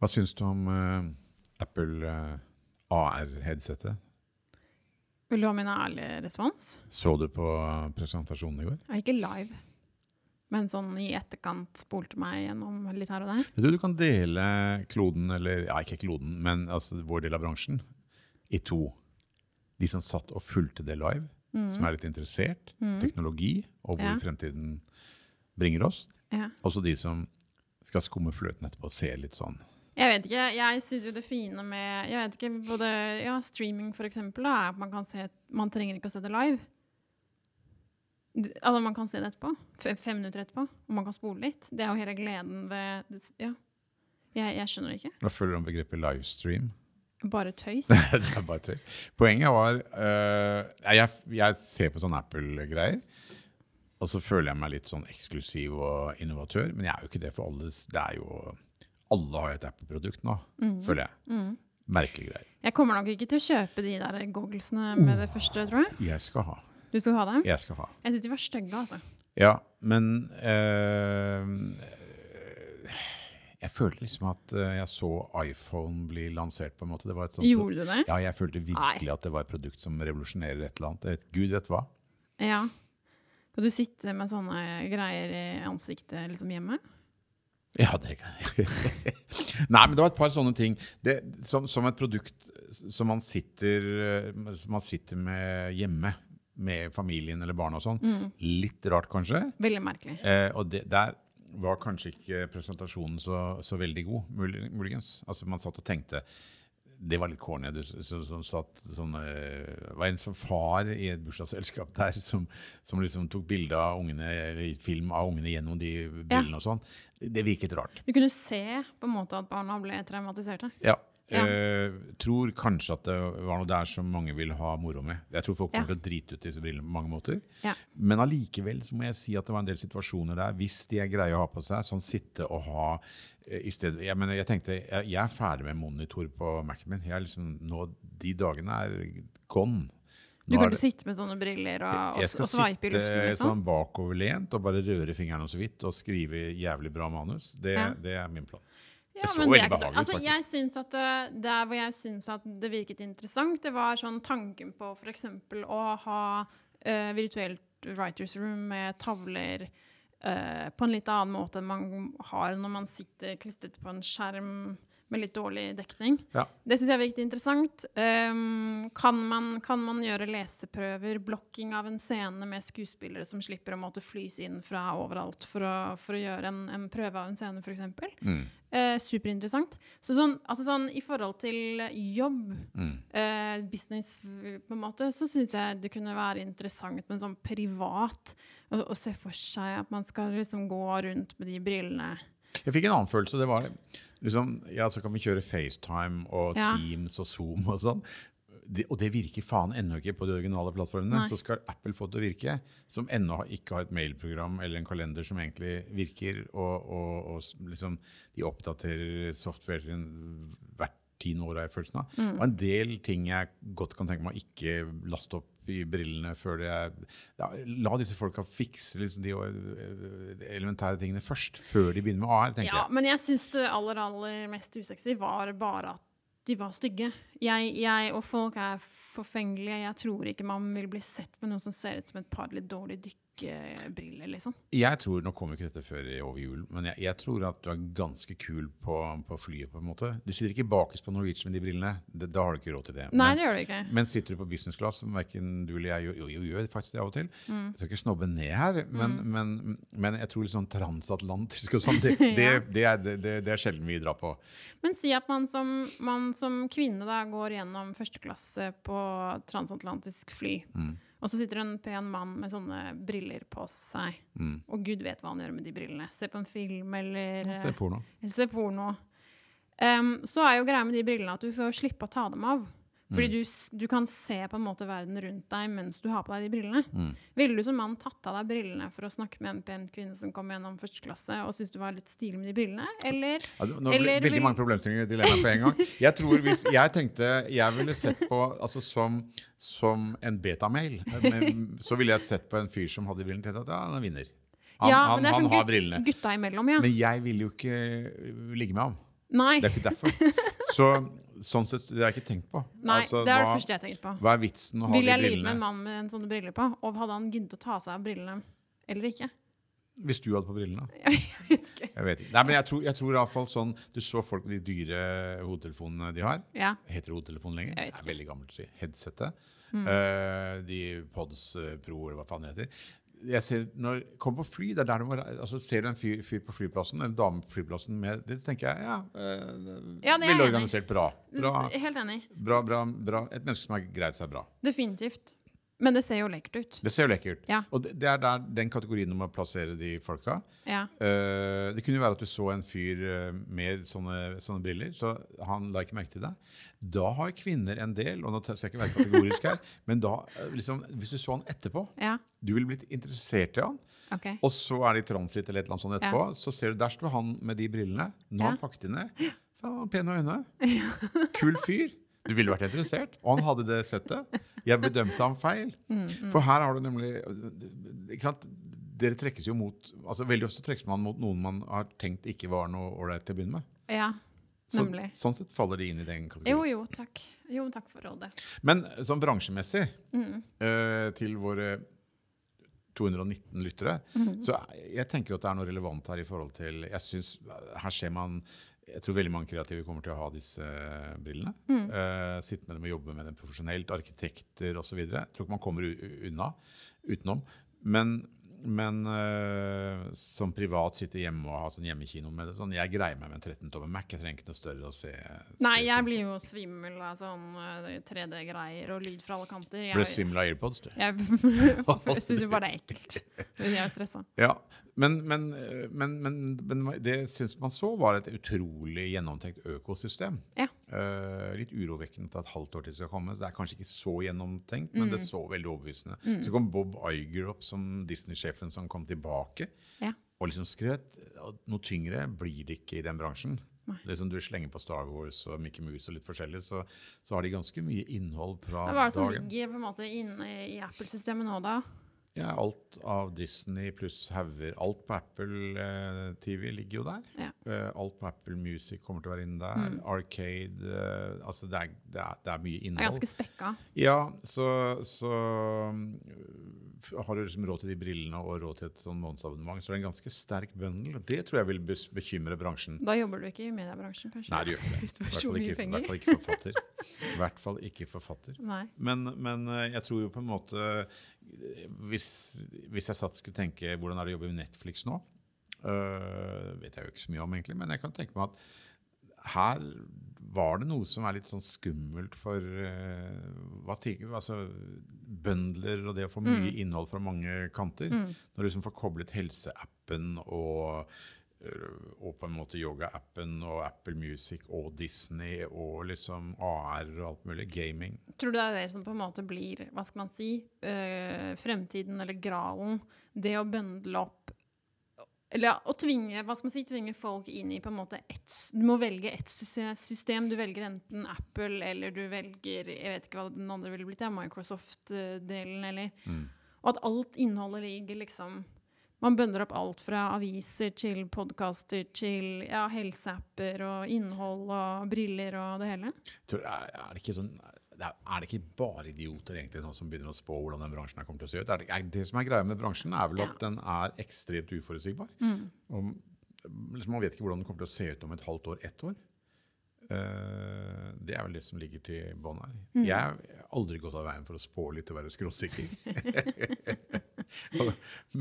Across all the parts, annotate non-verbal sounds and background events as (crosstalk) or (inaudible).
Hva syns du om uh, Apple uh, AR-headsetet? Vil du ha min ærlige respons? Så du på presentasjonen i går? Er ikke live. Men sånn i etterkant spolte meg gjennom litt her og der. Jeg tror du kan dele kloden, eller ja, ikke kloden, men altså vår del av bransjen, i to. De som satt og fulgte det live, som er litt interessert. Teknologi og hvor Ja. fremtiden bringer oss. Ja. Også de som skal skumme fløten etterpå og se litt sånn Jeg vet ikke, jeg synes jo det fine med jeg vet ikke, både ja, streaming for eksempel, da, er at man kan se Man trenger ikke å se det live. Altså, man kan se det etterpå. Fem, minutter etterpå. Og man kan spole litt. Det er jo hele gleden ved det Ja. Jeg, jeg skjønner det ikke. Hva føler du om begrepet livestream? Bare tøys. (laughs) det er bare tøys. Poenget var uh, jeg, jeg ser på sånne Apple-greier, og så føler jeg meg litt sånn eksklusiv og innovatør. Men jeg er jo ikke det for alle. Det er jo Alle har et Apple-produkt nå, føler jeg. Merkelige greier. Jeg kommer nok ikke til å kjøpe de der gogglesene med det første, tror jeg. Jeg skal ha. Du skal ha dem? Jeg skal ha. Jeg syns de var stygge, altså. Ja, men øh, Jeg følte liksom at eh, jeg så iPhone bli lansert, på en måte. Det var et sånt, Gjorde du det? Ja, jeg følte virkelig at det var et produkt som revolusjonerer et eller annet. Vet, Gud vet hva. Ja. Kan du sitte med sånne greier i ansiktet liksom hjemme? Ja, det kan jeg. (laughs) Nei, men det var et par sånne ting. Det, som, som et produkt som man sitter, eh, som man sitter med hjemme, med familien eller barna og sånn. Litt rart, kanskje. Veldig merkelig. Eh, og det, der var kanskje ikke presentasjonen så, så veldig god, muligens. Altså Man satt og tenkte Det var litt corny. Du, som, som satt sånn eh, var en som far i et bursdagsselskap (laughs) der som, som liksom tok bilde av ungene, eller film av ungene gjennom de brillene og sånn. Det virket rart. Du kunne se på en måte at barna ble traumatiserte. Ja. Ja. Eh, tror kanskje at det var noe der som mange vil ha moro med. Jeg tror folk kommer Ja. til å drite ut disse brillene på mange måter. Ja. Men allikevel så må jeg si at det var en del situasjoner der, hvis de er greie å ha på seg, sånn sitte og ha eh, i stedet, jeg, mener, jeg tenkte, jeg, jeg er ferdig med monitor på Mac-en min. Jeg er liksom, nå, de dagene er gone. Du kan ikke sitte med sånne briller og, og, jeg skal og sveipe i luften. sitte Liksom. sånn bakoverlent og bare røre fingrene så vidt og skrive jævlig bra manus. Det, det er min plan. Ja, det så men veldig det behagelig ut, altså, faktisk. jeg synes at det, Der hvor jeg syns at det virket interessant, det var sånn tanken på f.eks. å ha uh, virtuelt writers room med tavler uh, på en litt annen måte enn man har når man sitter klistret på en skjerm med litt dårlig dekning. Ja. Det syns jeg er viktig interessant. Um, kan, man, kan man gjøre leseprøver, blokking av en scene med skuespillere som slipper å måtte flys inn fra overalt for å, for å gjøre en, en prøve av en scene, f.eks.? Mm. Uh, superinteressant. Så sånn, altså sånn, I forhold til jobb, Mm. uh, business, på en måte, så syns jeg det kunne være interessant, men sånn privat, å, å se for seg at man skal liksom gå rundt med de brillene. Jeg fikk en annen følelse. Det var liksom, ja, så kan vi kjøre FaceTime og Ja. Teams og Zoom og sånn. Det, og det virker faen ennå ikke på de originale plattformene. Nei. Så skal Apple få det til å virke, som ennå ikke har et mailprogram eller en kalender som egentlig virker. Og, og, og liksom, de oppdaterer softwaren hvert tiende år, har jeg følelsen av. Mm. Og en del ting jeg godt kan tenke meg å ikke laste opp i brillene før de er ja, La disse folka fikse liksom, de øh, elementære tingene først, før de begynner med AR, tenker Ja, jeg. men jeg syns det aller, aller mest usexy var bare at de var stygge. Jeg, jeg og folk er forfengelige. Jeg tror ikke man vil bli sett med noe som ser ut som et par litt dårlige dykkebriller, liksom. Jeg tror, Nå kommer ikke dette før i- over jul, men jeg, jeg tror at du er ganske kul på, på flyet. på en måte. Du sitter ikke bakerst på Norwegian med de brillene. Det, da har du ikke råd til det. Nei, men, det gjør du ikke. men sitter du på business class, som verken du eller jeg jo, jo, gjør faktisk det av og til Mm. Jeg skal ikke snobbe ned her, men, men, men jeg tror litt sånn transatlantisk og sånn, det, (laughs) det, det, er, det er sjelden vi drar på. Men si at man som, man som kvinne da går gjennom førsteklasse på transatlantisk fly, Mm. og så sitter det en pen mann med sånne briller på seg, Mm. og gud vet hva han gjør med de brillene. Se på en film eller Se porno. eller se porno. Um, så er jo greia med de brillene at du skal slippe å ta dem av. Fordi Mm. du, du kan se på en måte verden rundt deg mens du har på deg de brillene. Mm. Ville du som mann tatt av deg brillene for å snakke med en pen kvinne som kom gjennom første klasse, og syntes du var litt stilig med de brillene? Eller Ja, nå Eller veldig vil- mange problemstillinger i dilemmaet på en gang. Jeg tror hvis, jeg tenkte jeg ville sett på altså som, som en betamail. Så ville jeg sett på en fyr som hadde brillene, tenkt at ja, han vinner. Han, Ja, han, men det er sånn har brillene. gutta imellom, ja. Men jeg vil jo ikke ligge med ham. Nei. Det er ikke derfor. (laughs) Så sånn sett, det har jeg ikke tenkt på. Nei, Altså, det er det første jeg tenker på. hva er vitsen å ha Vil jeg lide med en mann med en sånne briller på? Og hadde han giddet å ta seg av brillene eller ikke? Hvis du hadde på brillene? (laughs) Jeg vet ikke. Jeg vet ikke. Nei, men jeg tror, jeg tror i hvert fall sånn Du så folk med de dyre hodetelefonene de har. Ja. Heter det hodetelefon lenger? Det er veldig gammelt. Headsettet. Mm. Uh, de Pods Pro, eller hva faen det heter. Jeg ser, når jeg kommer på fly, det er der du må, altså Ser du en fyr, fyr på flyplassen, en dame på flyplassen med det, så tenker jeg ja, øh, Ja, det er veldig organisert. Bra. Bra, Helt enig. bra, bra, bra. Et menneske som har greid seg bra. Definitivt. Men det ser jo lekkert ut. Det ser jo lekkert ut. Ja. Og det, det er der, den kategorien om å plassere de folka. Ja. Uh, det kunne jo være at du så en fyr eh, med sånne, sånne briller, så han la ikke merke til deg. Da har kvinner en del, og nå skal jeg ikke være kategorisk her, (laughs) men da, eh, liksom, hvis du så han etterpå, ja. du ville blitt interessert i han, Okay. og så er det i transit eller et eller annet sånt etterpå, så ser du, der står han med de brillene. Nå har han pakket de ned. (gasps) Faen, pene øyne. (laughs) Kul fyr. Du ville vært interessert. Og han hadde det settet. Jeg bedømte ham feil. For her har du nemlig ikke sant? Dere trekkes jo mot altså Veldig ofte trekkes man mot noen man har tenkt ikke var noe ålreit til å begynne med. Ja. Så, Nemlig. sånn sett faller de inn i den kategorien. jo, jo, takk. Jo, takk for rådet. Men sånn bransjemessig, eh, til våre 219 lyttere, så jeg tenker jo at det er noe relevant her i forhold til Jeg synes, her ser man jeg tror veldig mange kreative kommer til å ha disse brillene. Eh, sitte med dem og jobbe med dem profesjonelt. Arkitekter osv. Jeg tror ikke man kommer unna utenom. Men, men uh, som privat sitte hjemme og ha sånn hjemmekino med det sånn, Jeg greier meg med en 13-tommer Mac. Jeg trenger ikke noe større å se. Nei, se jeg blir jo svimmel av sånn eh, 3D-greier og lyd fra alle kanter. Ble Jeg, svimmel av AirPods, du. (laughs) jeg syns jo bare det er ekkelt. (laughs) Jeg er stressa. Ja, men, men, men, men, men det syns man så var et utrolig gjennomtenkt økosystem. Ja. Uh, litt urovekkende at et halvt år til skal komme. så Det er kanskje ikke så gjennomtenkt, men Mm. det så veldig overbevisende. Så kom Bob Iger opp som Disney-sjefen som kom tilbake. Ja. Og liksom at Noe tyngre blir det ikke i den bransjen. Det er som Du slenger på Star Wars og Mickey Mouse og litt forskjellig, så, så har de ganske mye innhold fra dagen. Hva er det som ligger på en måte inne i Apple-systemet nå, da? Ja, alt av Disney pluss hauger. Alt på Apple eh, TV ligger jo der. Ja. Eh, alt på Apple Music kommer til å være inne der. Arcade eh, Altså, det er, det, er, det er mye Det er ganske spekka. Ja, så, så øh, har du liksom råd til de brillene og råd til et sånn månedsabonnement, så er det en ganske sterk bøndel. og Det tror jeg vil bekymre bransjen. Da jobber du ikke i mediebransjen, kanskje? Nei, det gjør ikke det. (laughs) I hvert fall ikke, i hvert fall ikke forfatter. I hvert fall ikke forfatter. Men, men eh, jeg tror jo på en måte eh, Hvis, hvis jeg satt skulle tenke hvordan er det å jobbe med Netflix nå, øh, vet jeg jo ikke så mye om egentlig, men jeg kan tenke meg at her var det noe som er litt sånn skummelt for uh, hva tenker, altså, bøndler og det å få mye innhold fra mange kanter. Når du liksom får koblet helseappen og øh, og på en måte yoga-appen og Apple Music og Disney og liksom AR og alt mulig. Gaming. Tror du det er det som på en måte blir hva skal man si, uh, fremtiden eller gralen? Det å bøndle opp Eller ja, å tvinge, hva skal man si, tvinge folk inn i på en måte et, Du må velge ett system. Du velger enten Apple eller du velger Jeg vet ikke hva den andre ville blitt, ja, Microsoft-delen eller Og at alt innholdet ligger liksom man bønder opp alt fra aviser til podkaster til ja, helseapper og innhold og briller og det hele. Tror- Er, er, det ikke sånn, er, er det ikke bare idioter egentlig som begynner å spå hvordan den bransjen kommer til å se ut? Er det, er det som er greia med bransjen, er vel at den er ekstremt uforutsigbar. Og, liksom, man vet ikke hvordan den kommer til å se ut om et halvt år, ett år. Uh, det er vel det som ligger til bånn her. Jeg har aldri gått av veien for å spå litt og være skråsikker. (laughs)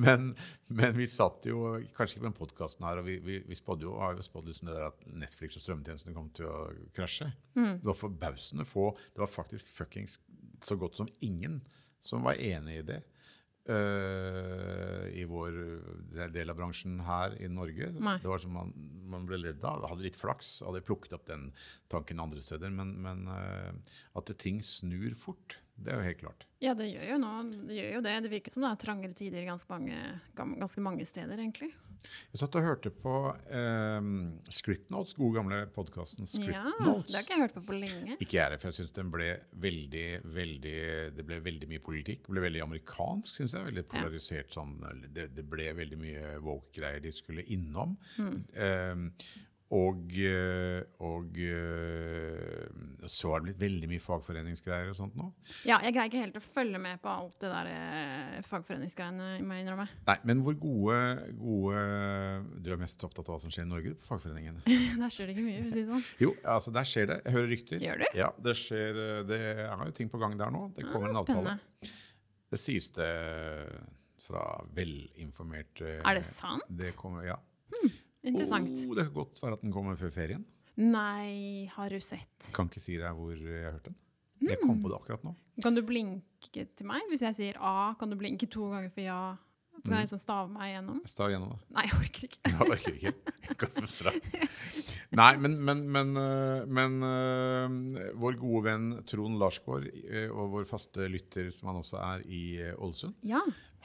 men, men vi satt jo, kanskje ikke på den podkasten her, og vi, vi, vi spådde jo, har jo spådd liksom det der at Netflix og strømmetjenestene kom til å krasje. Det var forbausende få. Det var faktisk fuckings så godt som ingen som var enig i det. Uh, I vår del av bransjen her i Norge. Nei. Det var som man, man ble ledd av. Hadde litt flaks, hadde plukket opp den tanken andre steder. Men, men uh, at ting snur fort, det er jo helt klart. Ja, det gjør jo nå. Det gjør jo det. Det virker som det er trangere tider ganske mange, ganske mange steder, egentlig. Jeg satt og hørte på eh, Scriptnotes, gode gamle podkasten Ja, det har ikke jeg hørt på på lenge. Ikke jeg for jeg syns den ble veldig, veldig Det ble veldig mye politikk. Det ble veldig amerikansk, syns jeg. Veldig polarisert sånn. Det, det ble veldig mye woke-greier de skulle innom. Eh, Og, eh, og eh, så har det blitt veldig mye fagforeningsgreier og sånt nå. Ja, jeg greier ikke helt å følge med på alt det der eh, fagforeningsgreiene, må jeg innrømme. Nei, men hvor gode, gode Du er mest opptatt av hva som skjer i Norge på fagforeningene? (laughs) Der skjer det ikke mye, for å si det sånn. Jo, altså der skjer det. Jeg hører rykter. Gjør du? Ja, det skjer eh, Det er jo ting på gang der nå. Det kommer Ah, en avtale. spennende. Det sies det fra velinformerte Er det sant? Det kommer, ja. Interessant. Oh, det kan godt være at den kommer før ferien. Nei, har du sett? Kan ikke si deg hvor jeg har hørt den. Jeg kom på det akkurat nå. Kan du blinke til meg? Hvis jeg sier A, kan du blinke to ganger for ja? Så kan jeg liksom stave meg gjennom? Jeg gjennom, da. Nei, jeg orker ikke. (laughs) Jeg orker ikke. Jeg kommer fra. Nei, men, men, men, øh, men øh, vår gode venn Trond Larsgaard, øh, og vår faste lytter, som han også er i Ålesund, Ja.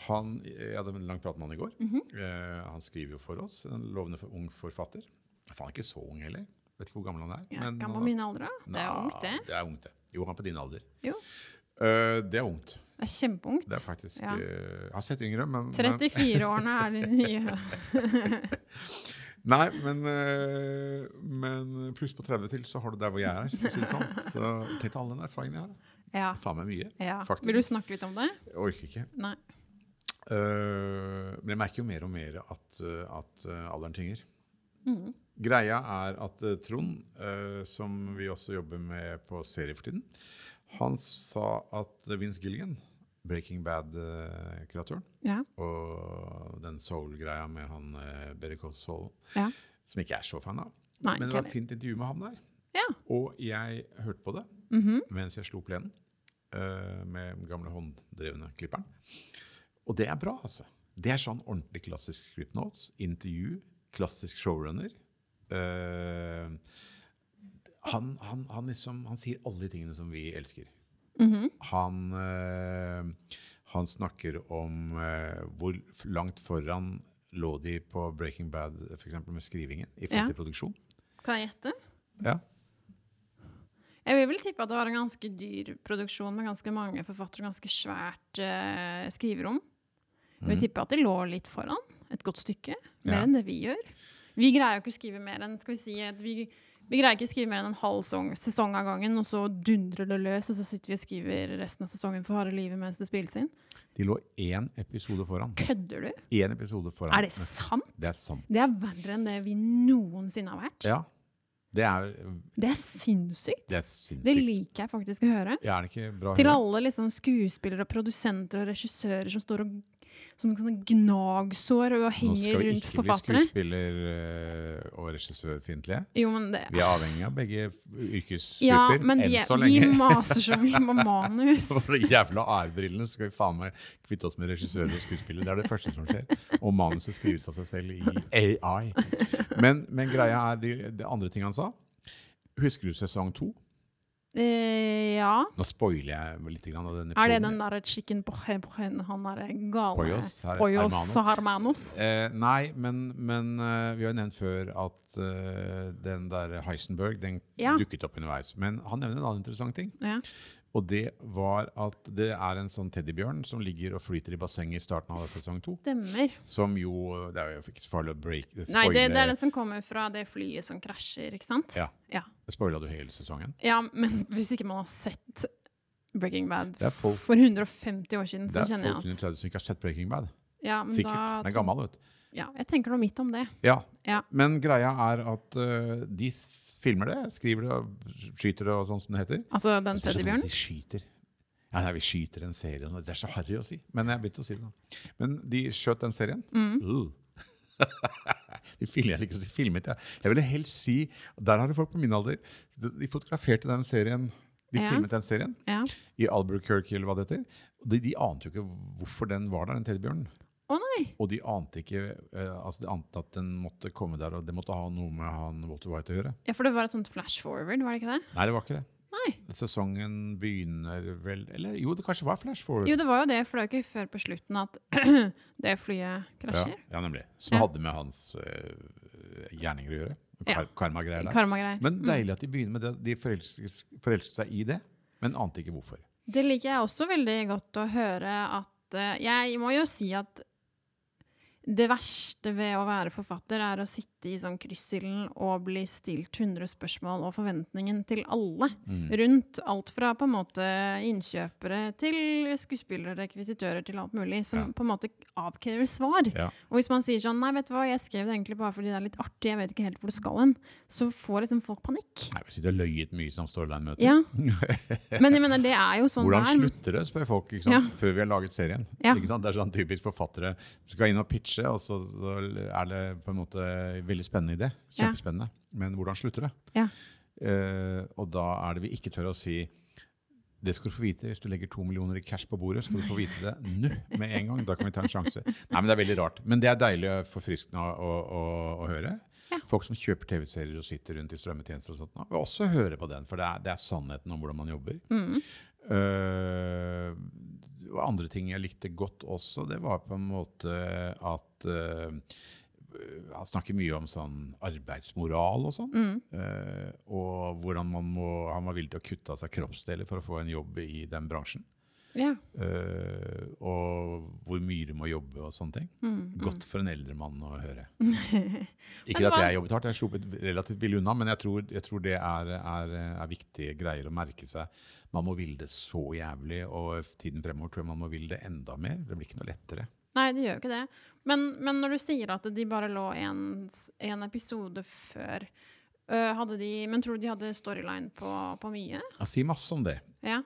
han, jeg hadde en lang prat med han i går. Mhm. Eh, han skriver jo for oss, en lovende for ung forfatter. Han er ikke så ung heller. Vet ikke hvor gammel han er. ja han på min alder. Det er ungt, det. Det er ungt, det. Jo, han er på din alder. Jo, Uh, det er ungt. Det er kjempeungt. Det er faktisk Ja. eh, Jeg har sett yngre, men, men 34-årene er de nye. (laughs) Nei, men, eh, men pluss på 30 til, så har du der hvor jeg er. For å si det sånn. Så tenk deg all den erfaringen jeg har. Ja. Faen meg mye. ja. Faktisk. Vil du snakke litt om det? Jeg orker ikke. Nei. Uh, men jeg merker jo mer og mer at, at alderen tynger. Mm. Greia er at Trond, uh, som vi også jobber med på serie for tiden, han sa at Vince Gilligan, Breaking Bad-kreatøren, Ja. og den soul-greia med han uh, Better Ja. som ikke er så fan av, Nei, men det var et fint intervju med ham der. Ja. Og jeg hørte på det Mhm. mens jeg slo plenen uh, med den gamle hånddrevne klipperen. Og det er bra, altså. Det er sånn ordentlig klassisk script notes, intervju, klassisk showrunner. Uh, han, han, han, liksom, han sier alle de tingene som vi elsker. Mhm. Han, eh, han snakker om eh, hvor langt foran lå de på Breaking Bad for eksempel, med skrivingen i forhold Ja. til produksjon. Kan jeg gjette? Ja. Jeg vil vel tippe at det var en ganske dyr produksjon med ganske mange forfattere og ganske svært uh, skriverom. Jeg vil tippe at de lå litt foran et godt stykke. Mer Ja. enn det vi gjør. Vi greier jo ikke å skrive mer enn skal vi si, at vi, vi greier ikke å skrive mer enn en halv sesong, sesong av gangen, og så dundrer det løs, og så sitter vi og skriver resten av sesongen for harde livet mens det spilles inn. De lå én episode foran. Kødder du? Én episode foran. Er det sant? Det er sant. Det er verre enn det vi noensinne har vært. Ja. Det er, Det er sinnssykt. det er sinnssykt. Det liker jeg faktisk å høre. Ja, er det ikke bra å Til høre? alle liksom skuespillere, og produsenter og regissører som står og som sånne gnagsår og henger rundt forfatterne. Nå skal vi ikke bli skuespiller- eh, og regissørfiendtlige. Jo, men det Vi er avhengig av begge yrkesgrupper Ja, men de, enn så de lenge. (laughs) maser så mye på manus. (laughs) For de jævla AR-brillene skal vi faen meg kvitte oss med regissører og skuespillere. Det er det første som skjer. Og manuset skrives av seg selv i AI. Men, men greia er de, de andre ting han sa. Husker du sesong to? Eh, ja. Nå spoiler jeg litt grann av denne Er det den derre chicken poche, poche, han derre gale Poyos, her- Poyos Hermanos. Hermanos? Eh, nei, men, men uh, vi har jo nevnt før at uh, den der Heisenberg den Ja. dukket opp underveis. Men han nevner en annen interessant ting. Ja. Og det var at det er en sånn teddybjørn som ligger og flyter i bassenget i starten av sesong to. Stemmer. Som jo Det er jo ikke så farlig å break det Nei, det, det er den som kommer fra det flyet som krasjer, ikke sant? Ja. ja. Spoila du hele sesongen? Ja, men (laughs) hvis ikke man har sett Breaking Bad folk- for 150 år siden, Det så er kjenner folk at under er 30 som ikke har sett Breaking Bad. ja, men Sikkert. da Den er gammel, vet du. Ja, jeg tenker noe midt om det. Ja. Ja. Men greia er at uh, de filmer det, skriver det og skyter det og sånn som det heter. Altså den teddybjørnen. De skyter. Ja, nei, vi skyter en serie. Det er så harry å si. Men jeg begynte å si det. nå. Men de skjøt den serien. Mm. Uh. (laughs) de, filmet, jeg liker å si filmet, ja. jeg ville helst si Der har du folk på min alder. De, de fotograferte den serien. De Ja. filmet den serien Ja. i Albuquerque, eller hva det heter. De, de ante jo ikke hvorfor den var der, den teddybjørnen. Nei! Og de ante ikke eh, altså de ante at den måtte komme der, og det måtte ha noe med han Walter White å gjøre. Ja, for det var et sånt flash forward, var det ikke det? Nei, det var ikke det. Nei. Sesongen begynner vel Eller jo, det kanskje var flash forward. Jo, det var jo det, for det er jo ikke før på slutten at (clears throat) det flyet krasjer. ja, nemlig. Som Ja. hadde med hans uh, gjerninger å gjøre. Kar Ja. Karmagreier der. Karma Men deilig at de begynner med det. De forelsket, forelsket seg i det, men ante ikke hvorfor. Det liker jeg også veldig godt å høre at eh, Jeg må jo si at det verste ved å være forfatter er å sitte i sånn kryssilden og bli stilt 100 spørsmål og forventningen til alle Mm. rundt. Alt fra på en måte innkjøpere til skuespillere, rekvisitører til alt mulig, som Ja. på en måte avkrever svar. Ja. Og hvis man sier sånn Nei, vet du hva, jeg skrev det egentlig bare fordi det er litt artig, jeg vet ikke helt hvor det skal hen, så får liksom folk panikk. Nei, Vi sitter og løyet mye som storyline-møter. Ja. (laughs) Men jeg mener, det er jo sånn Hvordan er. slutter det, spør folk, ikke sant? før vi har laget serien. Ikke sant? Det er sånn typisk forfattere som skal inn og pitche, og så, så er det på en måte veldig spennende idé. Kjempespennende. Men hvordan slutter det? Ja. Uh, og da er det vi ikke tør å si det skal du få vite hvis du legger to millioner i cash på bordet. skal du få vite det nå med en gang. Da kan vi ta en sjanse. Nei, men Det er veldig rart. Men det er deilig og forfriskende å, å, å, høre. Ja. Folk som kjøper TV-serier og sitter rundt i strømmetjenester og sånt, vil også høre på den. For det er, det er sannheten om hvordan man jobber. Mm. og andre ting jeg likte godt også, det var på en måte at eh, Han snakker mye om sånn arbeidsmoral og sånn. Eh, og hvordan man må, han var villig til å kutte av seg kroppsdeler for å få en jobb i den bransjen. Ja. Uh, og hvor mye du må jobbe og sånne ting. Godt for en eldre mann å høre. (laughs) Ikke at jeg jobbet hardt, jeg sluppet relativt billig unna, men jeg tror, jeg tror det er, er, er viktige greier å merke seg. Man må ville det så jævlig, og tiden fremover tror jeg man må ville det enda mer. Det blir ikke noe lettere. Nei, det gjør jo ikke det. Men, men når du sier at de bare lå en, en episode før de, Men tror du de hadde storyline på, på mye? Jeg sier masse om det. Ja.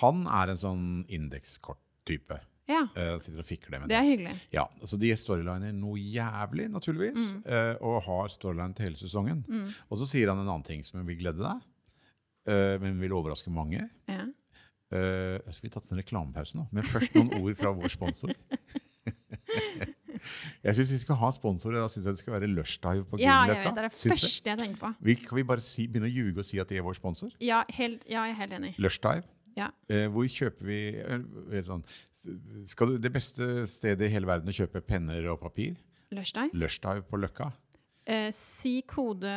Han er en sånn indekskort-type. ja. Uh, sitter og fikler med Det det. er hyggelig. Ja, Så De storyliner noe jævlig, naturligvis, eh, og har storyline til hele sesongen. Og så sier han en annen ting som vil glede deg, eh, men vil overraske mange. Ja. Uh, skal vi tatt en reklamepause nå? Men først noen ord fra vår sponsor. (laughs) jeg syns vi skal ha sponsorer. Da syns jeg det skal være Lushdive på ja, Grünerløkka. Ja, Det er det første jeg tenker på. Vi, kan vi bare si, begynne å ljuge og si at de er vår sponsor? Ja, helt, ja jeg er helt enig. Lushdive. Ja. Eh, hvor kjøper vi eh, sånn, skal du, Det beste stedet i hele verden å kjøpe penner og papir? Lushdive. Lushdive på Løkka. Eh, si kode,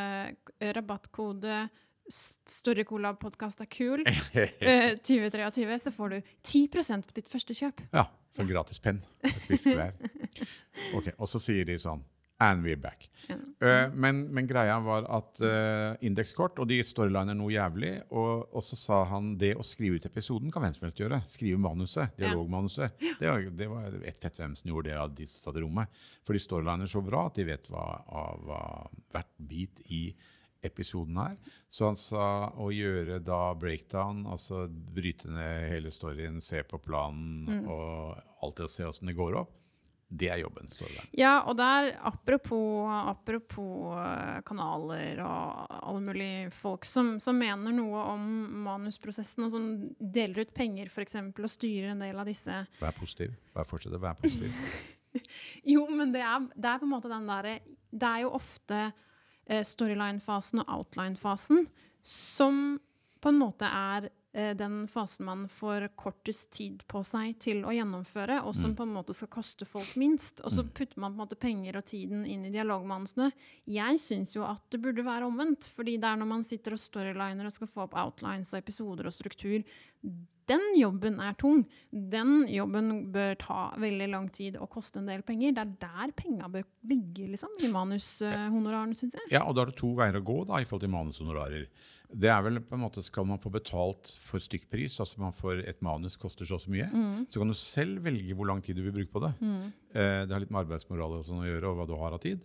rabattkode Større Cola-podkast er kul. (laughs) uh, 2023, så får du 10% på ditt første kjøp. Ja, for en gratis penn. Et viskelær. (laughs) Ok, Og så sier de sånn And we're back. Ja. Uh, men, men greia var at uh, indekskort og de storyliner noe jævlig. Og, og så sa han det å skrive ut episoden kan hvem som helst gjøre. Skrive manuset, dialogmanuset. Det, var, det var ett fett hvem som gjorde det av de som satt i rommet. For de storyliner så bra at de vet hva, av hva hvert bit i episoden her. Så han sa å gjøre da breakdown, altså bryte ned hele storyen, se på planen og alltid se åssen det går opp, det er jobben, står det. Ja, og der, apropos, apropos eh, kanaler og alle mulige folk som, som mener noe om manusprosessen, og som deler ut penger f.eks., og styrer en del av disse Vær positiv. Vær fortsett å være positiv. (laughs) Jo, men det er, det er på en måte den derre Det er jo ofte storyline-fasen og outline-fasen som på en måte er eh, den fasen man får kortest tid på seg til å gjennomføre, og som på en måte skal koste folk minst. Og så putter man på en måte penger og tiden inn i dialogmanusene. Jeg syns jo at det burde være omvendt, fordi det er når man sitter og storyliner og skal få opp outlines og episoder og struktur, den jobben er tung. Den jobben bør ta veldig lang tid og koste en del penger. Det er der penga bør ligge, liksom, i manushonorarene, syns jeg. Ja, og da er det to veier å gå da, i forhold til manushonorarer. Det er vel på en måte, Skal man få betalt for stykkpris, altså man får et manus koster så og så mye, så kan du selv velge hvor lang tid du vil bruke på det. Eh, det har litt med arbeidsmoral og sånn å gjøre, og hva du har av tid.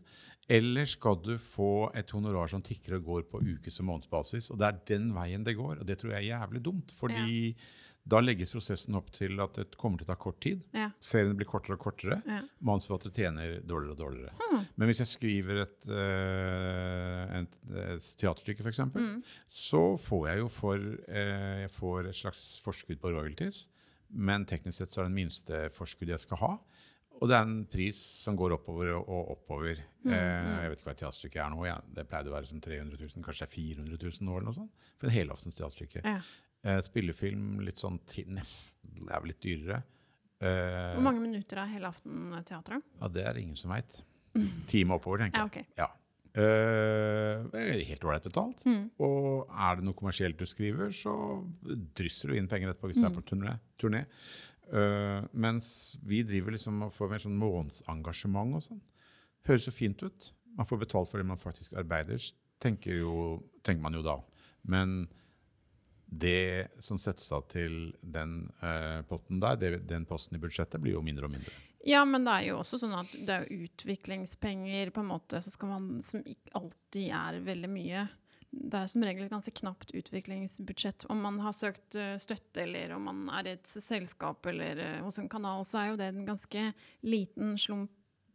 Eller skal du få et honorar som tikker og går på ukes- og månedsbasis? Og det er den veien det går, og det tror jeg er jævlig dumt. fordi da legges prosessen opp til at det kommer til å ta kort tid. Ja. Seriene blir kortere og kortere. Ja. Manusforfattere tjener dårligere og dårligere. Men hvis jeg skriver et, uh, et, et teaterstykke, f.eks., Mm. så får jeg jo for uh, Jeg får et slags forskudd på royalties. Men teknisk sett så er det minste forskuddet jeg skal ha. Og det er en pris som går oppover og, oppover. Mm, Eh, jeg vet ikke hva et teaterstykke er nå. Ja. Det pleide å være som 300 000, kanskje er 400 000 nå, eller noe sånt. For en helaftens teaterstykke. Ja. Eh, spillefilm litt sånn ti, nesten Det er vel litt dyrere. Eh, Hvor mange minutter er hele aftenteatret? ja, det er det ingen som veit. Time oppover, tenker jeg. Ja, okay. ok. Ja. Eh, er helt ålreit betalt. Mm. Og er det noe kommersielt du skriver, så drysser du inn penger etterpå hvis det er Mm. på turné. turné. Eh, mens vi driver liksom og får mer sånn månedsengasjement og sånn. Høres så fint ut. Man får betalt for det man faktisk arbeider, tenker, jo, tenker man jo da. Men det som settes av til den eh, potten der, det, den posten i budsjettet, blir jo mindre og mindre. Ja, men det er jo også sånn at det er jo utviklingspenger på en måte, man, som ikke alltid er veldig mye. Det er som regel et ganske knapt utviklingsbudsjett. Om man har søkt uh, støtte, eller om man er i et selskap eller uh, hos en kanal, så er jo det en ganske liten slump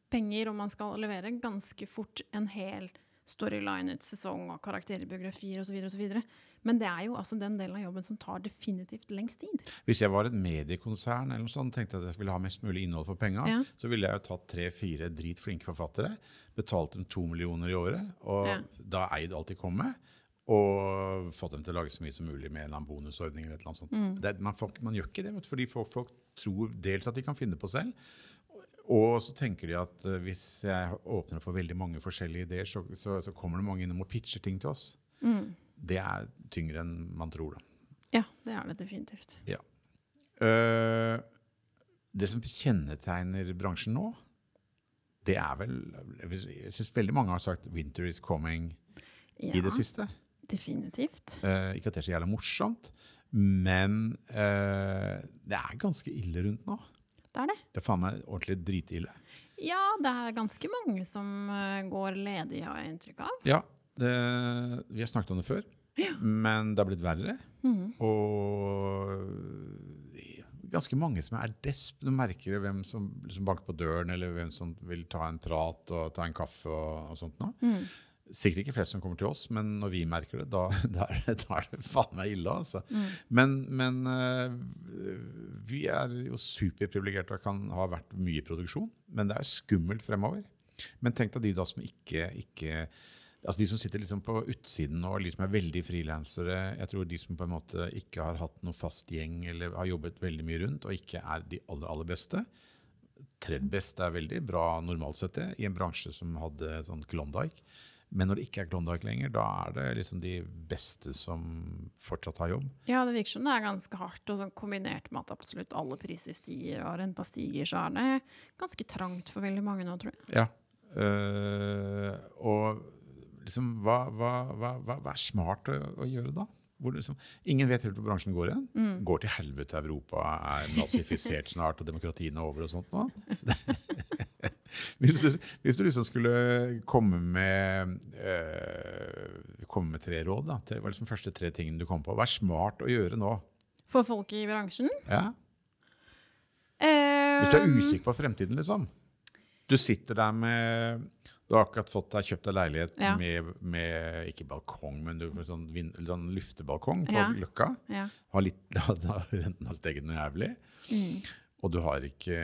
penger, og man skal levere ganske fort en hel storyline, et sesong og karakterbiografier osv. osv. Men det er jo altså den delen av jobben som tar definitivt lengst tid. Hvis jeg var et mediekonsern eller noe sånt, tenkte at jeg ville ha mest mulig innhold for penga, Ja. så ville jeg jo tatt tre-fire dritflinke forfattere, betalt dem to millioner i året, og Ja. da eid alt de kom med, og fått dem til å lage så mye som mulig med en eller annen bonusordning. eller et eller annet sånt. Mm. Det, man, folk, man gjør ikke det, fordi folk, folk tror dels at de kan finne på selv, og så tenker de at eh, hvis jeg åpner for veldig mange forskjellige ideer, så, så, så kommer det mange innom og pitcher ting til oss. Det er tyngre enn man tror. da. Ja, det er det definitivt. Ja. Uh, det som kjennetegner bransjen nå, det er vel Jeg syns veldig mange har sagt 'winter is coming' Ja, i det siste. definitivt. Uh, ikke at det er så jævla morsomt, men uh, det er ganske ille rundt nå. Det er det. Det er faen meg ordentlig dritille. Ja, det er ganske mange som går ledige, har jeg inntrykk av. Ja, det, vi har snakket om det før, men det har blitt verre. Og ganske mange som er desp. Du merker hvem som liksom banker på døren, eller hvem som vil ta en prat og ta en kaffe og, og sånt. Nå. Sikkert ikke flest som kommer til oss, men når vi merker det, da, (laughs) da, det, da er det faen meg ille. Altså. Men, men øh, vi er jo superprivilegerte og kan ha vært mye i produksjon, men det er skummelt fremover. Men tenk deg de da som ikke, ikke altså De som sitter liksom på utsiden og liksom er veldig frilansere. Jeg tror de som på en måte ikke har hatt noe fast gjeng eller har jobbet veldig mye rundt og ikke er de aller, aller beste. Tredje best er veldig bra normalt sett det, i en bransje som hadde sånn Klondyke. Men når det ikke er Klondyke lenger, da er det liksom de beste som fortsatt har jobb. Ja, det virker som det er ganske hardt, og sånn kombinert med at absolutt alle priser stiger og renta stiger, så er det ganske trangt for veldig mange nå, tror jeg. Ja. øh, og liksom, hva, hva, hva, hva, er smart å, å gjøre da? Liksom, ingen vet helt hvor bransjen går igjen. Går til helvete Europa, er nazifisert snart, og demokratiene er over og sånt nå. (laughs) Så det, (laughs) hvis, du, hvis du liksom skulle komme med, øh, komme med tre råd, da, til, hva er liksom første tre tingene du kom på? Hva er smart å gjøre nå? For folk i bransjen Ja? Hvis du er eh, usikker på fremtiden, liksom. Du sitter der med Du har akkurat fått deg kjøpt deg leilighet Ja. med, med ikke balkong, men du sånn, vind, sånn luftebalkong på Ja. Løkka. Ja. Har litt, (laughs) da har renten halvt egen og jævlig. Mm. Og du har ikke,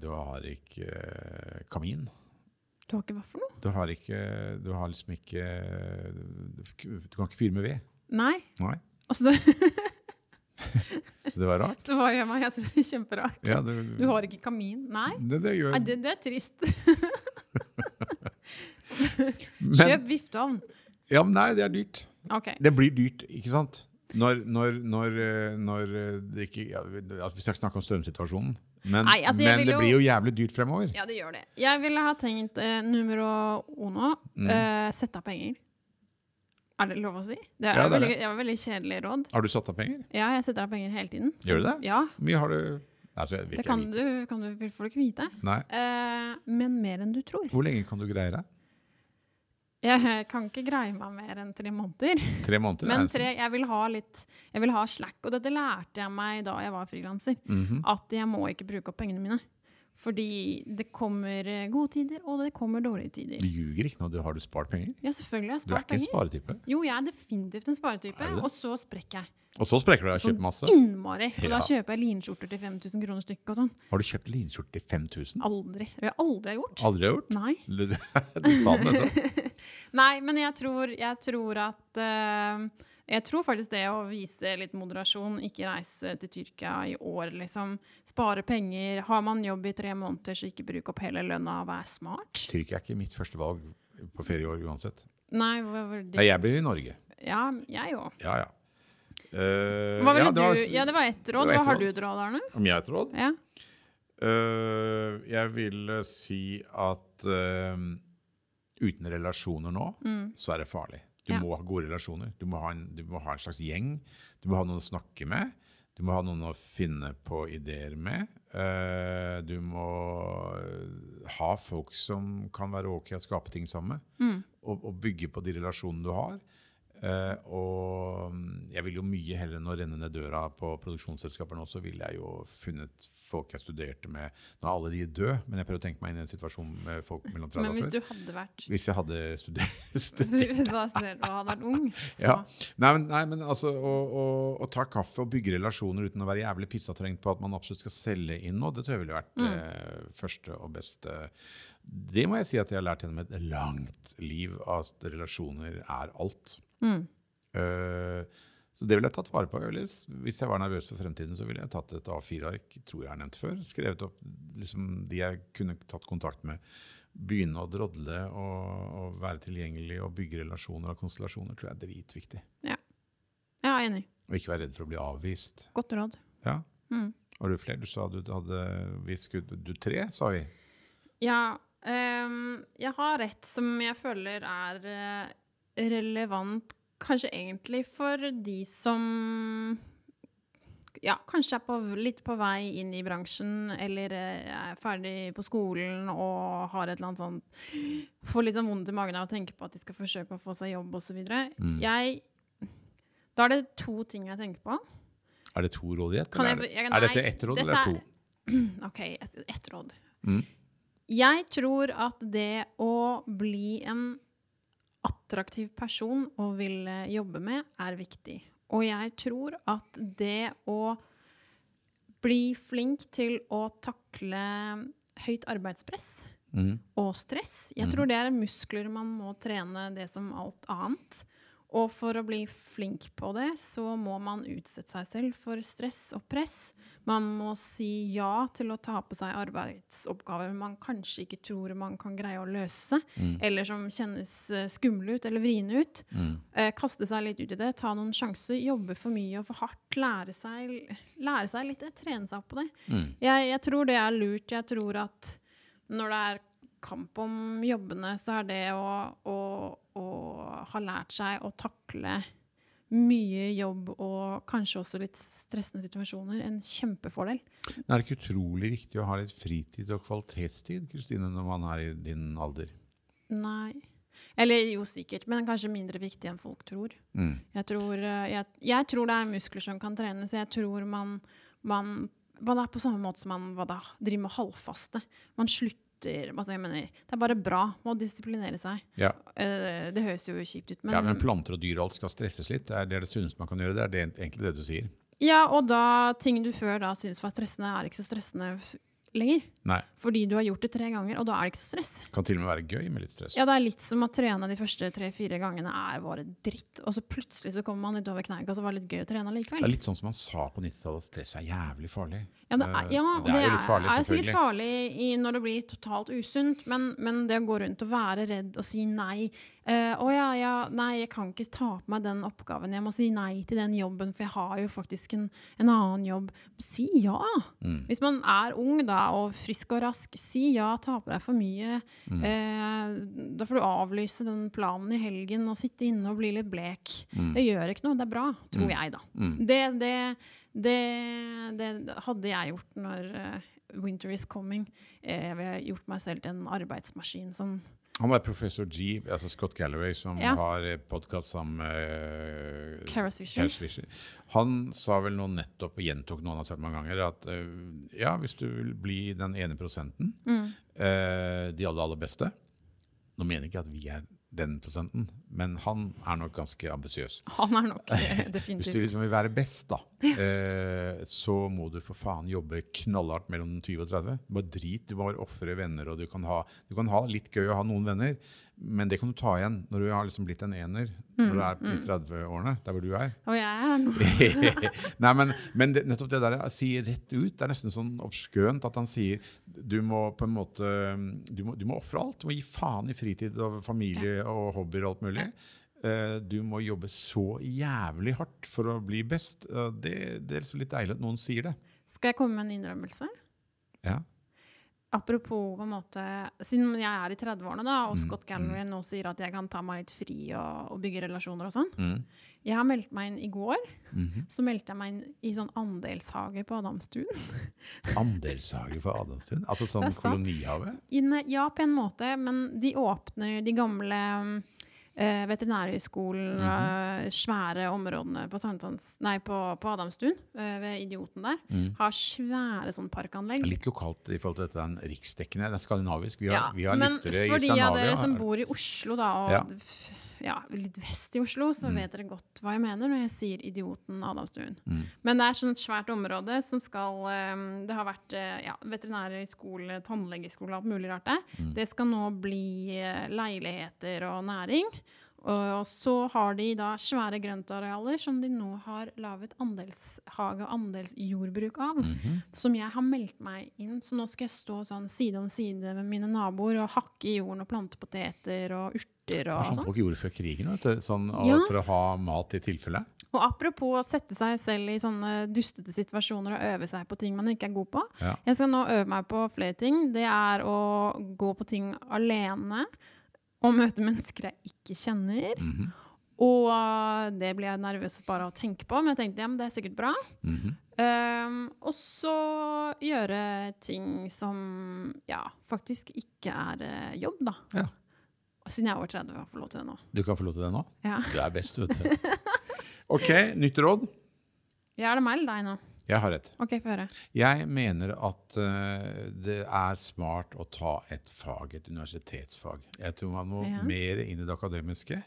du har ikke uh, kamin. Du har ikke hva for noe? Du har ikke Du har liksom ikke Du kan ikke fyre med ved. Nei. Nei. Altså, det, (laughs) Så det var rart. så hva gjør jeg synes det er kjemperart. Ja, du, Du har ikke kamin? Nei. det, det gjør Nei det, det er trist. (laughs) men, Kjøp vifteovn. ja, men Nei, det er dyrt. Okay. Det blir dyrt, ikke sant? Når, når, når, eh, når eh, det ikke ja, altså Vi skal ikke snakke om strømsituasjonen, men, Nei, altså, men det jo- blir jo jævlig dyrt fremover. Ja, det gjør det. Jeg ville ha tenkt eh, numero uno. Mm. Eh, Sette av penger. Er det lov å si? Det er, Ja, det er veldig, det veldig kjedelig råd. Har du satt av penger? Ja, jeg setter av penger hele tiden. Gjør du det? Ja, mye har du altså, det kan du, kan du, får du ikke vite. Nei. Eh, men mer enn du tror. Hvor lenge kan du greie deg? Jeg kan ikke greie meg mer enn tre måneder. Tre måneder? Men tre, jeg vil ha litt Jeg vil ha slack. Og dette lærte jeg meg da jeg var frilanser. Mhm. At jeg må ikke bruke opp pengene mine. Fordi det kommer eh, gode tider, og det kommer dårlige tider. Du ljuger ikke nå. Du, har du spart penger? Ja, selvfølgelig har jeg spart penger. Du er ikke ikke en sparetype. Jo, jeg er definitivt en sparetype, og så sprekker jeg. Og så sprekker du deg og Sånn kjøper masse. innmari. Og da kjøper jeg linskjorter til 5000 kroner stykket og sånn. Har du kjøpt linskjorter til 5000? Aldri. Det har jeg aldri gjort. Aldri gjort? Nei. Du, (laughs) du sa det nettopp. (laughs) Nei, men jeg tror, jeg tror at uh, Jeg tror faktisk det å vise litt moderasjon, ikke reise til Tyrkia i år, liksom. Spare penger. Har man jobb i tre måneder, så ikke bruk opp hele lønna. Vær smart. Tyrkia er ikke mitt første valg på ferie i år uansett. Nei, hva var det? Nei, jeg blir i Norge. Ja, jeg òg. Ja, ja. Eh, Hva ville ja, det var- du, ja, det var ett råd. Var var Hva ett har råd. du et råd, Arne? Om jeg har et råd? Ja. Uh, jeg vil si at uh, uten relasjoner nå, så er det farlig. Du Ja. må ha gode relasjoner. Du må ha, en, du må ha en slags gjeng. Du må ha noen å snakke med. Du må ha noen å finne på ideer med. Uh, du må eh, ha folk som kan være ok å skape ting sammen med. Og, og bygge på de relasjonene du har. Eh, og mm, jeg vil jo mye heller enn å renne ned døra på produksjonsselskaper nå, så ville jeg jo funnet folk jeg studerte med. Nå er alle de døde, men jeg prøver å tenke meg inn i en situasjon med folk mellom 30 Men hvis du hadde vært Hvis jeg hadde studert, (laughs) studert Hvis du hadde studert og hadde vært ung, så ja. Nei, men, nei, men altså å, å, å ta kaffe og bygge relasjoner uten å være jævlig pizzatrengt på at man absolutt skal selge inn noe, det tror jeg ville vært eh, første og beste. Det må jeg si at jeg har lært gjennom et langt liv, at relasjoner er alt. Eh, så det ville jeg tatt vare på. Hvis jeg var nervøs for fremtiden, så ville jeg tatt et A4-ark, tror jeg har nevnt før, skrevet opp liksom, de jeg kunne tatt kontakt med. Begynne å drodle og, og være tilgjengelig og bygge relasjoner og konstellasjoner tror jeg er dritviktig. ja. Jeg er enig. Og ikke være redd for å bli avvist. Godt råd. Ja. Har du flere? Du sa du hadde vi skulle, Du tre, sa vi. Ja, Um, jeg har et som jeg føler er eh, relevant kanskje egentlig for de som ja, kanskje er på, litt på vei inn i bransjen, eller eh, er ferdig på skolen og har et eller annet sånt Får litt sånn vondt i magen av å tenke på at de skal forsøke å få seg jobb osv. Mm. Jeg Da er det to ting jeg tenker på. Er det to råd i ett? Kan eller jeg- Er, jeg- er dette ett råd eller er- to? (clears throat) OK, ett et råd. Mm. Jeg tror at det å bli en attraktiv person å ville jobbe med, er viktig. Og jeg tror at det å bli flink til å takle høyt arbeidspress Mm. og stress Jeg tror det er muskler man må trene det som alt annet. Og for å bli flink på det, så må man utsette seg selv for stress og press. Man må si ja til å ta på seg arbeidsoppgaver man kanskje ikke tror man kan greie å løse, eller som kjennes eh, skumle ut eller vriene ut. Eh, kaste seg litt ut i det, ta noen sjanser, jobbe for mye og for hardt, lære seg, lære seg litt, trene seg opp på det. Jeg, jeg tror det er lurt. Jeg tror at når det er kamp om jobbene, så er det å, å, å ha lært seg å takle mye jobb og kanskje også litt stressende situasjoner en kjempefordel. Det Er det ikke utrolig viktig å ha litt fritid og kvalitetstid Kristine, når man er i din alder? Nei. Eller jo, sikkert, men kanskje mindre viktig enn folk tror. Mm. Jeg tror, eh, jeg, jeg tror det er muskler som kan trenes. Jeg tror man, man hva da, På samme måte som man hva da, driver med halvfaste. Man slutter altså jeg mener, Det er bare bra med å disiplinere seg. Ja. Eh, det høres jo kjipt ut, men, ja, men planter og dyr og alt skal stresses litt. Det er det, det sunneste man kan gjøre. Det er det, egentlig det du sier. Ja, og da ting du før da syntes var stressende, er ikke så stressende lenger. Nei. Fordi du har gjort det tre ganger, og da er det ikke så stress. Kan til og med være gøy med litt stress. Ja, det er litt som at trene de første tre-fire gangene er bare dritt, og så plutselig så kommer man litt over kneika, så var det litt gøy å trene likevel. Det er litt sånn som man sa på 90-tallet, at stress er jævlig farlig. Ja, det er, Eh, ja, og det er jo litt farlig, er sikkert farlig i, når det blir totalt usunt, men, men det å gå rundt og være redd og si nei uh, Å ja, ja, nei, jeg kan ikke ta på meg den oppgaven. Jeg må si nei til den jobben, for jeg har jo faktisk en, en annen jobb. Si ja! Mm. Hvis man er ung da, og frisk og rask, si ja. Ta på deg for mye. Mm. Eh, da får du avlyse den planen i helgen og sitte inne og bli litt blek. Mm. Det gjør ikke noe. Det er bra, tror jeg, da. Det, det, det, det hadde jeg gjort når uh, winter is coming. Eh, jeg ville gjort meg selv til en arbeidsmaskin som Han var professor G, altså Scott Galloway, som Ja. har podkast sammen med uh, Kara Swisher. Swisher. Han sa vel nå nettopp, og gjentok noe han har sagt mange ganger, at uh, ja, hvis du vil bli den ene prosenten, Mm. uh, de aller, aller beste Nå mener jeg ikke at vi er den prosenten, men han er nok ganske ambisiøs. Han er nok (laughs) definitivt. Hvis du liksom vil være best, da, ja. så må du for faen jobbe knallhardt mellom 20 og 30. Bare drit, du må bare ofre venner, og du kan, ha, du kan ha litt gøy å ha noen venner, men det kan du ta igjen når du har liksom blitt en ener, når du er i 30-årene, der hvor du er. Og jeg er nå. (laughs) Nei, men, men det, nettopp det der å si rett ut, det er nesten sånn obskønt at han sier du må på en måte Du må, du må ofre alt. Du må gi faen i fritid og familie og hobbyer og alt mulig. eh, du må jobbe så jævlig hardt for å bli best. Det, det er litt deilig at noen sier det. Skal jeg komme med en innrømmelse? Ja. Apropos på en måte, Siden jeg er i 30-årene, da, og Mm, Scott Galloway nå sier at jeg kan ta meg litt fri og, og bygge relasjoner og sånn. Mm. Jeg har meldt meg inn i går. Mhm. Så meldte jeg meg inn i sånn andelshage på Adamstuen. (laughs) Andelshage på Adamstuen? Altså sånn kolonihage? ja, på en måte, men de åpner de gamle eh, veterinærhøgskolen, eh, svære områdene på, Sankthans- nei, på, på Adamstuen, eh, ved Idioten der, Mm. har svære sånn parkanlegg. Litt lokalt i forhold til dette den riksdekkende. Det er skandinavisk. Vi har, Ja, vi har lyttere i Skandinavia. for de av dere som bor i Oslo, da, og Ja. Ja, litt vest i Oslo, så vet dere godt hva jeg mener når jeg sier idioten Adamstuen. Mm. Men det er sånn et svært område som skal eh, Det har vært eh, ja, veterinærskole, tannlegeskole, alt mulig rart der. Mm. Det skal nå bli eh, leiligheter og næring. Og så har de da svære grøntarealer som de nå har laget andelshage og andelsjordbruk av. Mhm. Som jeg har meldt meg inn. Så nå skal jeg stå sånn side om side med mine naboer og hakke i jorden og plante poteter og urter Det og sånn sånn. folk gjorde før krigen, vet du. Sånn, Ja. for å ha mat i tilfelle. Og apropos å sette seg selv i sånne dustete situasjoner og øve seg på ting man ikke er god på. Ja. Jeg skal nå øve meg på flere ting. Det er å gå på ting alene. Og møte mennesker jeg ikke kjenner. Mhm. Og uh, det blir jeg nervøs bare av å tenke på, men jeg tenkte ja, men det er sikkert bra. Mhm. Um, og så gjøre ting som ja, faktisk ikke er uh, jobb, da. Ja. Siden jeg er over 30 og få lov til det nå. Du kan få lov til det nå. Ja. Du er best, vet du. (laughs) Ok, nytt råd. Ja, er det meg eller deg nå? Jeg har et. OK, få høre. Jeg mener at uh, det er smart å ta et fag, et universitetsfag. Jeg tror man må Ja. mer inn i det akademiske.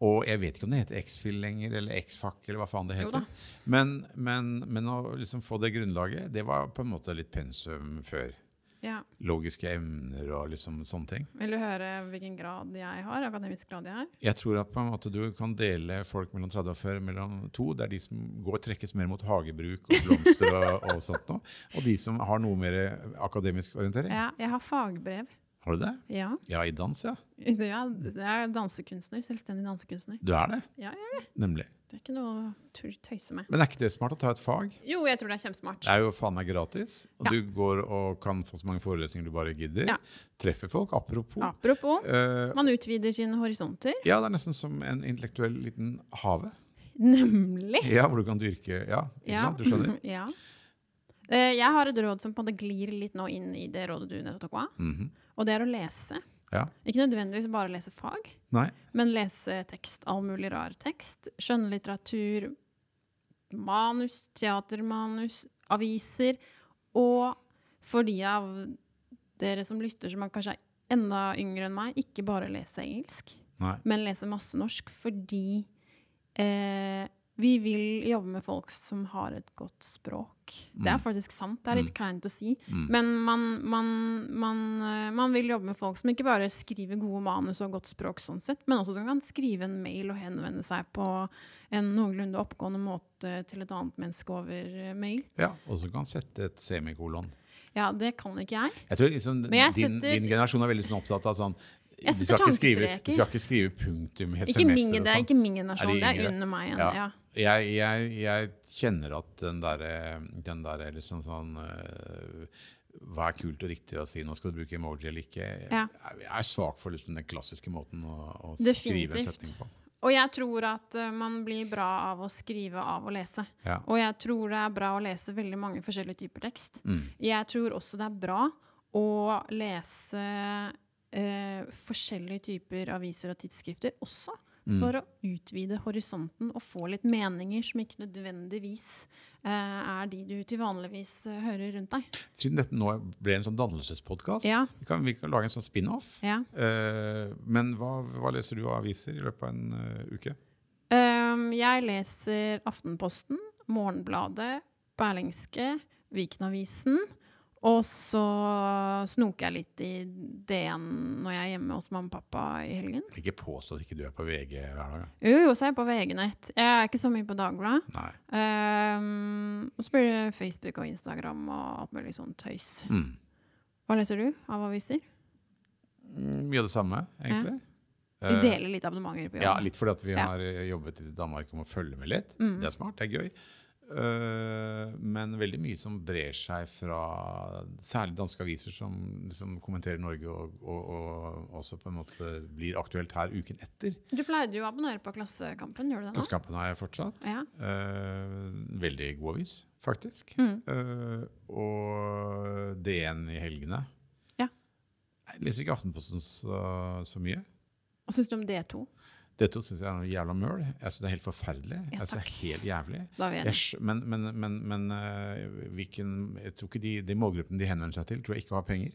Og jeg vet ikke om det heter X-FIL lenger, eller X-FAC, eller hva faen det heter. Men, men, men å liksom få det grunnlaget, det var på en måte litt pensum før. Ja. Logiske emner og liksom sånne ting. Vil du høre hvilken grad jeg har? Akademisk grad jeg har? Jeg tror at på en måte du kan dele folk mellom 30 og 40 mellom to. Det er de som går trekkes mer mot hagebruk og blomster og, og sånt noe. Og de som har noe mer akademisk orientering. Ja, jeg har fagbrev. Har du det? Ja. Ja, i dans, ja. (laughs) Er, jeg er dansekunstner. Selvstendig dansekunstner. Du er det, Ja, jeg er det. nemlig. Det er ikke noe å tøyse med. Men er ikke det smart å ta et fag? Jo, jeg tror det er kjempesmart. Det er jo faen meg gratis. Og Ja. du går og kan få så mange forelesninger du bare gidder. Ja. Treffer folk. Apropos. Apropos, Uh, man utvider sine horisonter. ja, det er nesten som en intellektuell liten hage. Nemlig. Ja, hvor du kan dyrke Ja, ikke Ja. sant? Du skjønner? (laughs) ja. Uh, Jeg har et råd som på en måte glir litt nå inn i det rådet du nettopp tok av. Mhm. Og det er å lese. Ja. Ikke nødvendigvis bare lese fag, Nei. men lese tekst. All mulig rar tekst. Skjønnlitteratur, manus, teatermanus, aviser. Og for de av dere som lytter, som kanskje er enda yngre enn meg, ikke bare lese engelsk, Nei. men lese masse norsk, fordi eh, vi vil jobbe med folk som har et godt språk. Det er faktisk sant. Det er litt kleint å si. Men man, man, man, eh, man vil jobbe med folk som ikke bare skriver gode manus og godt språk, sånn sett, men også som kan skrive en mail og henvende seg på en noenlunde oppgående måte til et annet menneske over eh, mail. Ja, og så kan sette et semikolon. Ja, det kan ikke jeg. Jeg tror liksom jeg din, setter- din generasjon er veldig sånn opptatt av sånn du skal, skrive, du skal ikke skrive punktum i SMS-er er sånn. ikke min generasjon, Er det det er under meg igjen. Ja. Ja. Jeg, jeg, jeg kjenner at den derre den der liksom sånn uh, Hva er kult og riktig å si? Nå skal du bruke emoji eller ikke? Ja. Jeg, jeg er svak for liksom den klassiske måten å, å skrive en setning på. Og jeg tror at eh, man blir bra av å skrive av å lese. Ja. Og jeg tror det er bra å lese veldig mange forskjellige typer tekst. Mm. Jeg tror også det er bra å lese eh, forskjellige typer aviser og tidsskrifter også. Mm. For å utvide horisonten og få litt meninger som ikke nødvendigvis eh, er de du til vanligvis eh, hører rundt deg. Siden dette nå ble en sånn dannelsespodkast, Ja. vi, kan, vi kan lage en sånn spin-off. Ja. Eh, men hva, hva leser du av aviser i løpet av en uh, uke? Um, jeg leser Aftenposten, Morgenbladet, Berlingske, Vikenavisen. Og så snoker jeg litt i DN når jeg er hjemme hos mamma og pappa i helgen. Ikke påstå at ikke du er på VG hver dag. Jo, jo, så er jeg på VG-nett. Jeg er ikke så mye på Dagbladet. Um, og så blir det Facebook og Instagram og alt mulig sånn tøys. Mm. Hva leser du av aviser? Mm, Mye av det samme, egentlig. Vi Eh, deler litt abonnementer på jobb. Ja, litt fordi vi Ja. har eh, jobbet i Danmark om å følge med litt. Mm. Det er smart, det er gøy. Eh, men veldig mye som brer seg fra særlig danske aviser som liksom kommenterer Norge, og, og, og også på en måte blir aktuelt her uken etter. Du pleide jo å abonnere på Klassekampen, gjør du det nå? Klassekampen har jeg fortsatt. Ja. Eh, veldig god avis, faktisk. Mm. Eh, og DN i helgene. Ja. Jeg leser ikke Aftenposten så, så mye. Hva syns du om D2? Dette syns jeg er noe jævla møl. Jeg synes Det er helt forferdelig. Ja, jeg synes det er helt jævlig. Jeg, men men, men, men uh, hvilken, jeg tror ikke de, de målgruppene de henvender seg til, tror jeg ikke har penger.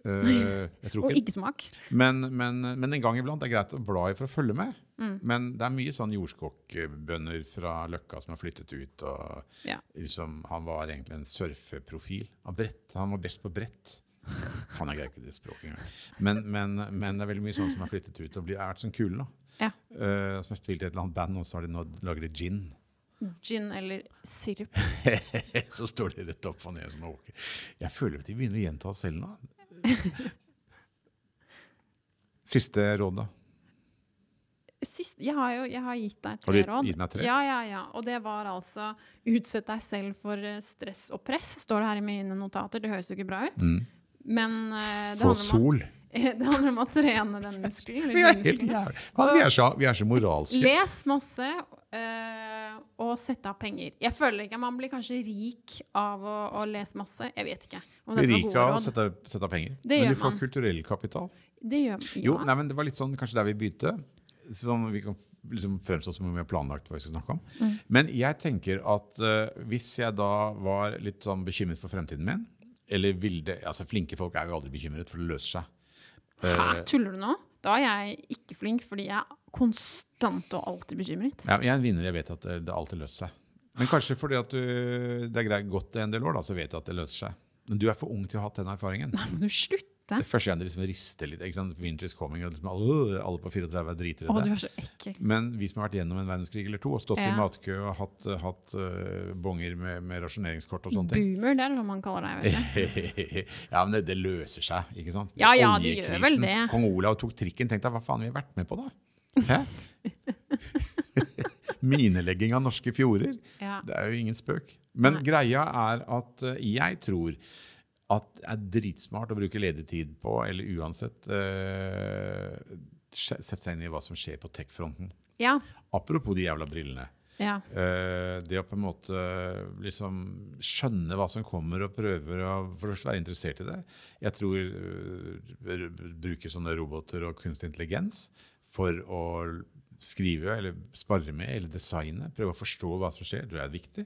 Uh, tror (laughs) Og ikke, ikke smak. men, men, men en gang iblant er det greit å bla i for å følge med. Mm. Men det er mye sånn jordskokkbønder fra Løkka som har flyttet ut. og Ja. liksom, Han var egentlig en surfeprofil. av brett. Han var best på brett. Faen, jeg greier ikke det språket engang. Men, men, men det er veldig mye sånn som har flyttet ut og blir, er sånn kule. Ja. Uh, som har spilt i et eller annet band, og så har de nå lager de gin. Gin eller sirup. (laughs) så står de rett opp og ned som åker. Jeg føler at de begynner å gjenta oss selv nå. (laughs) Siste råd, da. Sist, jeg har jo jeg har gitt deg Har tre råd. gitt meg tre? Ja, ja, ja. Og det var altså utsett deg selv for eh, stress og press, står det her i mine notater. Det høres jo ikke bra ut. Mm. Men uh, det, Få sol. (laughs) det handler om å trene den muskelen. Vi er helt jævlig. Vi er så, vi er så moralske. Les masse eh, og sett av penger. Jeg føler ikke Man blir kanskje rik av å, å lese masse. Jeg vet ikke om dette Rik av å sette, sette av penger. Det Men du får man. kulturell kapital. Det gjør ja. Jo, nei, men Det var litt sånn kanskje der vi begynte. Som vi kan liksom fremstå som om vi har planlagt hva vi skal snakke om. Mm. Men jeg tenker at eh, hvis jeg da var litt sånn bekymret for fremtiden min eller ville, altså Flinke folk er jo aldri bekymret, for det løser seg. Hæ, Eh, tuller du nå? Da er jeg ikke flink, fordi jeg er konstant og alltid bekymret. ja, jeg er en vinner, jeg vet at det, det alltid løser seg. Men kanskje fordi at du, det er greit gått en del år, da, så vet du at det løser seg. Men du er for ung til å ha hatt den erfaringen. men du slutte? Det er første gang det liksom rister litt. ikke sant? Winter is coming, og liksom alle, på 34 er dritredde. Å, du er så ekkel. Men vi som har vært gjennom en verdenskrig eller to, og stått i matkø og hatt, hatt uh, bonger med, med rasjoneringskort og sånne ting Boomer, det er det man kaller deg, vet du. (laughs) Ja, men det, det løser seg, ikke sant? Ja, ja, det gjør vel det. Kong Olav tok trikken. Tenk deg hva faen vi har vært med på, da? Hæ? (laughs) Minelegging av norske fjorder. Ja. Det er jo ingen spøk. Men Nei. greia er at eh, jeg tror at det er dritsmart å bruke ledig tid på, eller uansett uh, Sette seg inn i hva som skjer på tech-fronten. Ja. Apropos de jævla brillene. ja. Uh, det å på en måte liksom skjønne hva som kommer, og prøver å først være interessert i det. Jeg tror uh, bruke sånne roboter og kunstig intelligens for å skrive eller spare med eller designe. Prøve å forstå hva som skjer. Det tror jeg er viktig.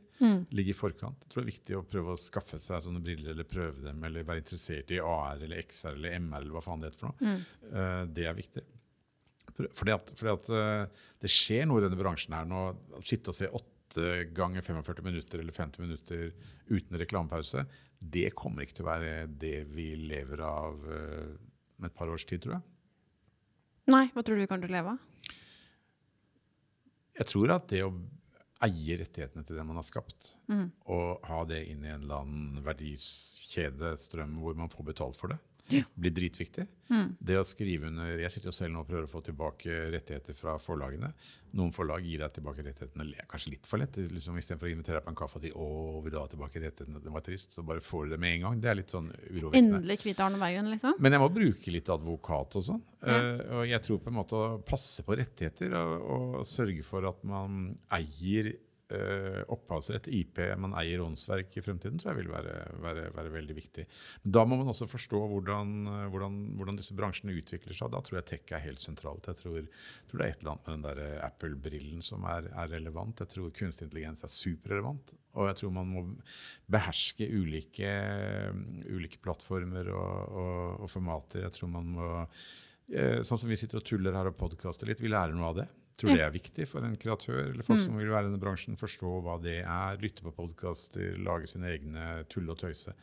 Ligge i forkant. Jeg tror det er viktig å prøve å skaffe seg sånne briller eller prøve dem, eller være interessert i AR eller XR eller MR eller hva faen det heter for noe. Eh, det er viktig. Fordi at, fordi at uh, det skjer noe i denne bransjen her nå. Å Sitte og se åtte ganger 45 minutter eller 50 minutter uten reklamepause, det kommer ikke til å være det vi lever av med om et par års tid, tror jeg. Nei, hva tror du vi kommer til å leve av? Jeg tror at det å eie rettighetene til det man har skapt, og ha det inn i en eller annen verdikjede, strøm, hvor man får betalt for det, blir dritviktig. Det å skrive under Jeg sitter jo selv nå og prøver å få tilbake rettigheter fra forlagene. Noen forlag gir deg tilbake rettighetene kanskje litt for lett. Liksom, Istedenfor å invitere deg på en kaffe og si 'Å, vil du ha tilbake rettighetene?' Det var trist. Så bare får du det med en gang. Det er litt sånn urovekkende. Endelig kvitt Arne Bergen, liksom? Men jeg må bruke litt advokat og sånn. Ja. Uh, og jeg tror på en måte å passe på rettigheter og, og sørge for at man eier opphavsrett, IP, man eier åndsverk i fremtiden, tror jeg vil være, være, være veldig viktig. Men da må man også forstå hvordan, eh, hvordan, hvordan disse bransjene utvikler seg. Da tror jeg tech er helt sentralt. Jeg tror, tror det er et eller annet med den der eh, Apple-brillen som er, er relevant. Jeg tror kunstig intelligens er superrelevant. Og jeg tror man må beherske ulike, ulike plattformer og, og, og formater. Jeg tror man må eh, Sånn som vi sitter og tuller her og podkaster litt, vi lærer noe av det. Tror det er viktig for en kreatør eller folk som vil være i denne bransjen. Forstå hva det er, lytte på podkaster, lage sine egne tull og tøyse.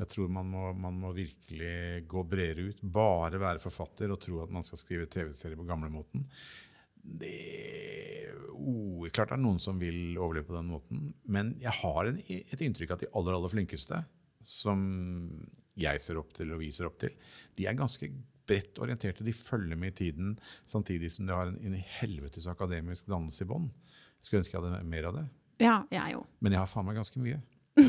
Jeg tror man må, man må virkelig gå bredere ut. Bare være forfatter og tro at man skal skrive TV-serie på gamlemåten. Det oh, Klart det er noen som vil overleve på den måten, men jeg har en, et inntrykk at de aller, aller flinkeste, som jeg ser opp til og vi ser opp til, de er ganske bredt orienterte. De følger med i tiden, samtidig som de har en, en helvetes akademisk dannelse i bånn. Skulle ønske jeg hadde mer av det. Ja, jeg jo. Men jeg har faen meg ganske mye. (laughs)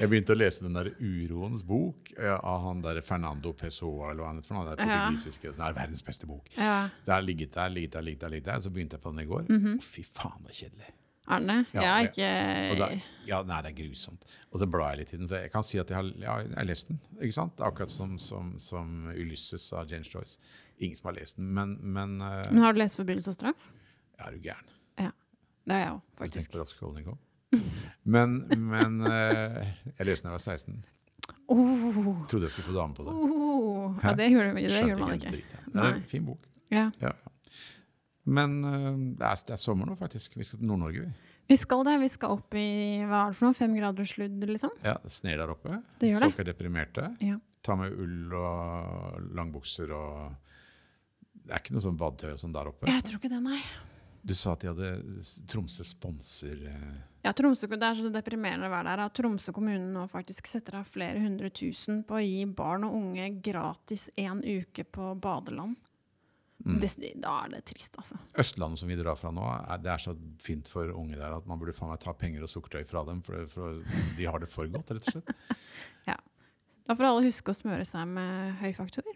jeg begynte å lese den der Uroens bok ja, av han der Fernando Pessoa, eller hva han heter. Den Ja. portugisiske, den er verdens beste bok. Ja. Det har ligget der, ligget der, ligget der, ligget der. Så begynte jeg på den i går. Mhm. Å, fy faen, det er kjedelig. Er den det? Ja, jeg har ikke da, ja, nei, det er grusomt. Og så blar jeg litt i den, så jeg kan si at jeg har, ja, jeg har lest den. ikke sant? Akkurat som, som, som Ulysses av James Joyce. Ingen som har lest den, men, men uh, Men har du lest 'Forbrytelse og straff'? ja, er du gæren? Det har jeg òg, faktisk. du tenker på Raskolnikov? Men, men uh, jeg leste den da jeg var 16. Oh, Trodde jeg skulle få dame på det. oh. Ja, det gjorde, det gjorde man ikke. dritt, ja. Det er en fin bok. Ja. Ja, ja. Men eh, det, er, det er sommer nå, faktisk. Vi skal til Nord-Norge, vi. Vi skal det. Vi skal opp i hva er det for noe? Fem grader sludd, liksom? Ja, det sner der oppe. Det gjør det. Folk er deprimerte. Ja. Ta med ull og langbukser og Det er ikke noe sånn badetøy og sånn der oppe. Jeg tror ikke det, nei. Du sa at de hadde Tromsø sponser eh, Ja, Tromsø, Det er så deprimerende å være der at Tromsø kommune nå faktisk setter av flere hundre tusen på å gi barn og unge gratis en uke på badeland. Mm. Det, da er det trist, altså. Østlandet som vi drar fra nå, er, det er så fint for unge der at man burde faen meg ta penger og sukkertøy fra dem, for, for de har det for godt, rett og slett. (laughs) ja. Da får alle huske å smøre seg med høyfaktor.